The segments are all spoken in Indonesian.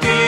ti.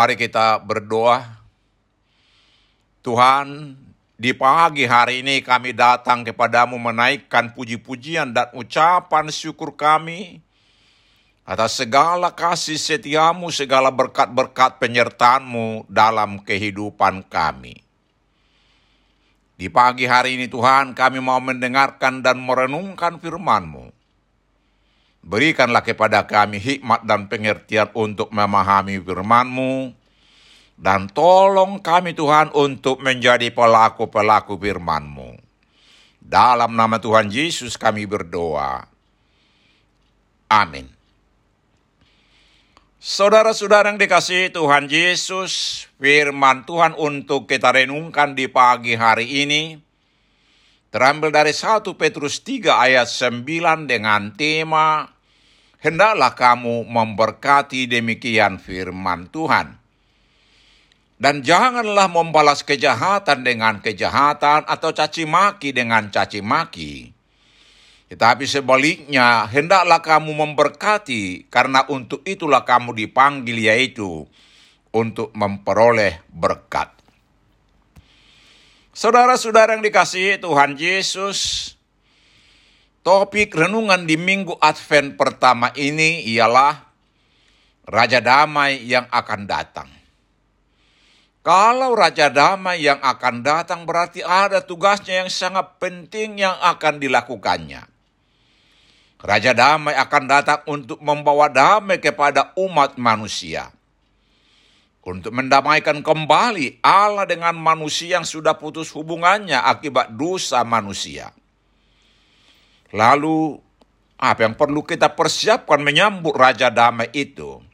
mari kita berdoa. Tuhan, di pagi hari ini kami datang kepadamu menaikkan puji-pujian dan ucapan syukur kami atas segala kasih setiamu, segala berkat-berkat penyertaanmu dalam kehidupan kami. Di pagi hari ini Tuhan kami mau mendengarkan dan merenungkan firmanmu. mu Berikanlah kepada kami hikmat dan pengertian untuk memahami firman-Mu, dan tolong kami Tuhan untuk menjadi pelaku-pelaku firman-Mu. Dalam nama Tuhan Yesus kami berdoa. Amin. Saudara-saudara yang dikasihi Tuhan Yesus, firman Tuhan untuk kita renungkan di pagi hari ini terambil dari 1 Petrus 3 ayat 9 dengan tema Hendaklah kamu memberkati demikian firman Tuhan. Dan janganlah membalas kejahatan dengan kejahatan atau caci maki dengan caci maki tetapi sebaliknya, hendaklah kamu memberkati, karena untuk itulah kamu dipanggil, yaitu untuk memperoleh berkat. Saudara-saudara yang dikasihi Tuhan Yesus, topik renungan di minggu Advent pertama ini ialah Raja Damai yang akan datang. Kalau Raja Damai yang akan datang berarti ada tugasnya yang sangat penting yang akan dilakukannya. Raja damai akan datang untuk membawa damai kepada umat manusia. Untuk mendamaikan kembali Allah dengan manusia yang sudah putus hubungannya akibat dosa manusia. Lalu, apa yang perlu kita persiapkan menyambut Raja Damai itu?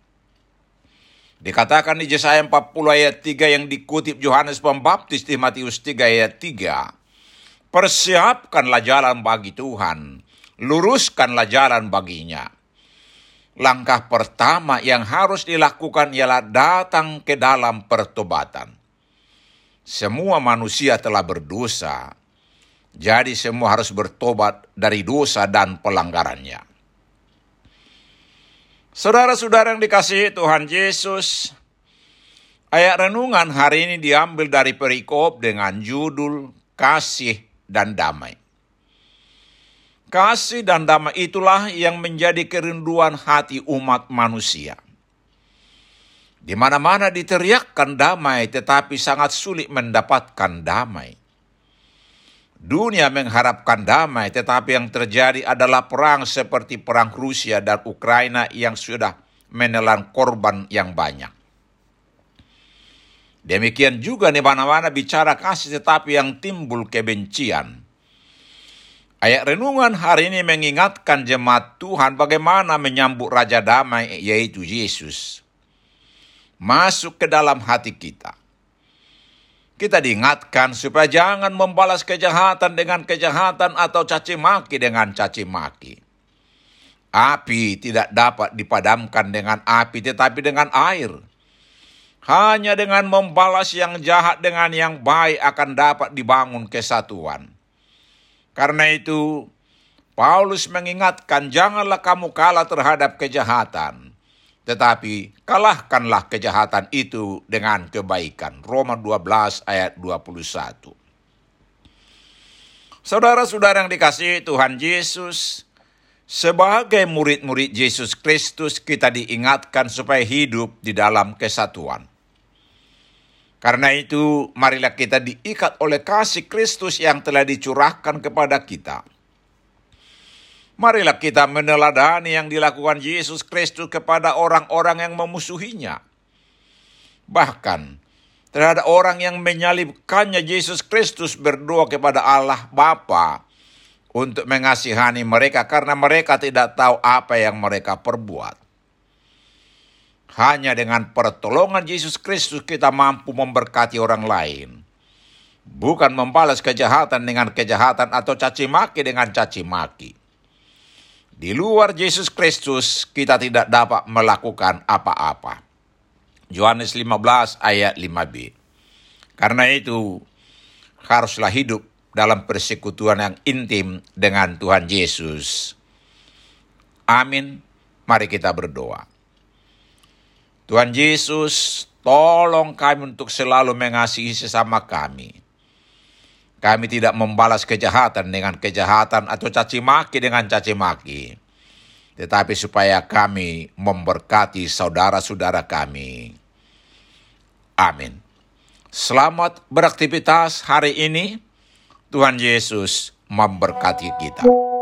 Dikatakan di Yesaya 40 ayat 3 yang dikutip Yohanes Pembaptis di Matius 3 ayat 3. Persiapkanlah jalan bagi Tuhan luruskanlah jalan baginya. Langkah pertama yang harus dilakukan ialah datang ke dalam pertobatan. Semua manusia telah berdosa, jadi semua harus bertobat dari dosa dan pelanggarannya. Saudara-saudara yang dikasihi Tuhan Yesus, ayat renungan hari ini diambil dari perikop dengan judul Kasih dan Damai. Kasih dan damai itulah yang menjadi kerinduan hati umat manusia. Di mana-mana diteriakkan damai, tetapi sangat sulit mendapatkan damai. Dunia mengharapkan damai, tetapi yang terjadi adalah perang seperti perang Rusia dan Ukraina yang sudah menelan korban yang banyak. Demikian juga di mana-mana bicara kasih, tetapi yang timbul kebencian Ayat renungan hari ini mengingatkan jemaat Tuhan bagaimana menyambut Raja Damai yaitu Yesus. Masuk ke dalam hati kita. Kita diingatkan supaya jangan membalas kejahatan dengan kejahatan atau caci maki dengan caci maki. Api tidak dapat dipadamkan dengan api tetapi dengan air. Hanya dengan membalas yang jahat dengan yang baik akan dapat dibangun kesatuan. Karena itu, Paulus mengingatkan, "Janganlah kamu kalah terhadap kejahatan, tetapi kalahkanlah kejahatan itu dengan kebaikan." Roma 12 ayat 21. Saudara-saudara yang dikasihi Tuhan Yesus, sebagai murid-murid Yesus Kristus kita diingatkan supaya hidup di dalam kesatuan. Karena itu, marilah kita diikat oleh kasih Kristus yang telah dicurahkan kepada kita. Marilah kita meneladani yang dilakukan Yesus Kristus kepada orang-orang yang memusuhinya. Bahkan, terhadap orang yang menyalibkannya Yesus Kristus berdoa kepada Allah Bapa untuk mengasihani mereka karena mereka tidak tahu apa yang mereka perbuat. Hanya dengan pertolongan Yesus Kristus kita mampu memberkati orang lain. Bukan membalas kejahatan dengan kejahatan atau caci maki dengan caci maki. Di luar Yesus Kristus kita tidak dapat melakukan apa-apa. Yohanes 15 ayat 5b. Karena itu haruslah hidup dalam persekutuan yang intim dengan Tuhan Yesus. Amin. Mari kita berdoa. Tuhan Yesus, tolong kami untuk selalu mengasihi sesama kami. Kami tidak membalas kejahatan dengan kejahatan atau caci maki dengan caci maki. Tetapi supaya kami memberkati saudara-saudara kami. Amin. Selamat beraktivitas hari ini. Tuhan Yesus memberkati kita.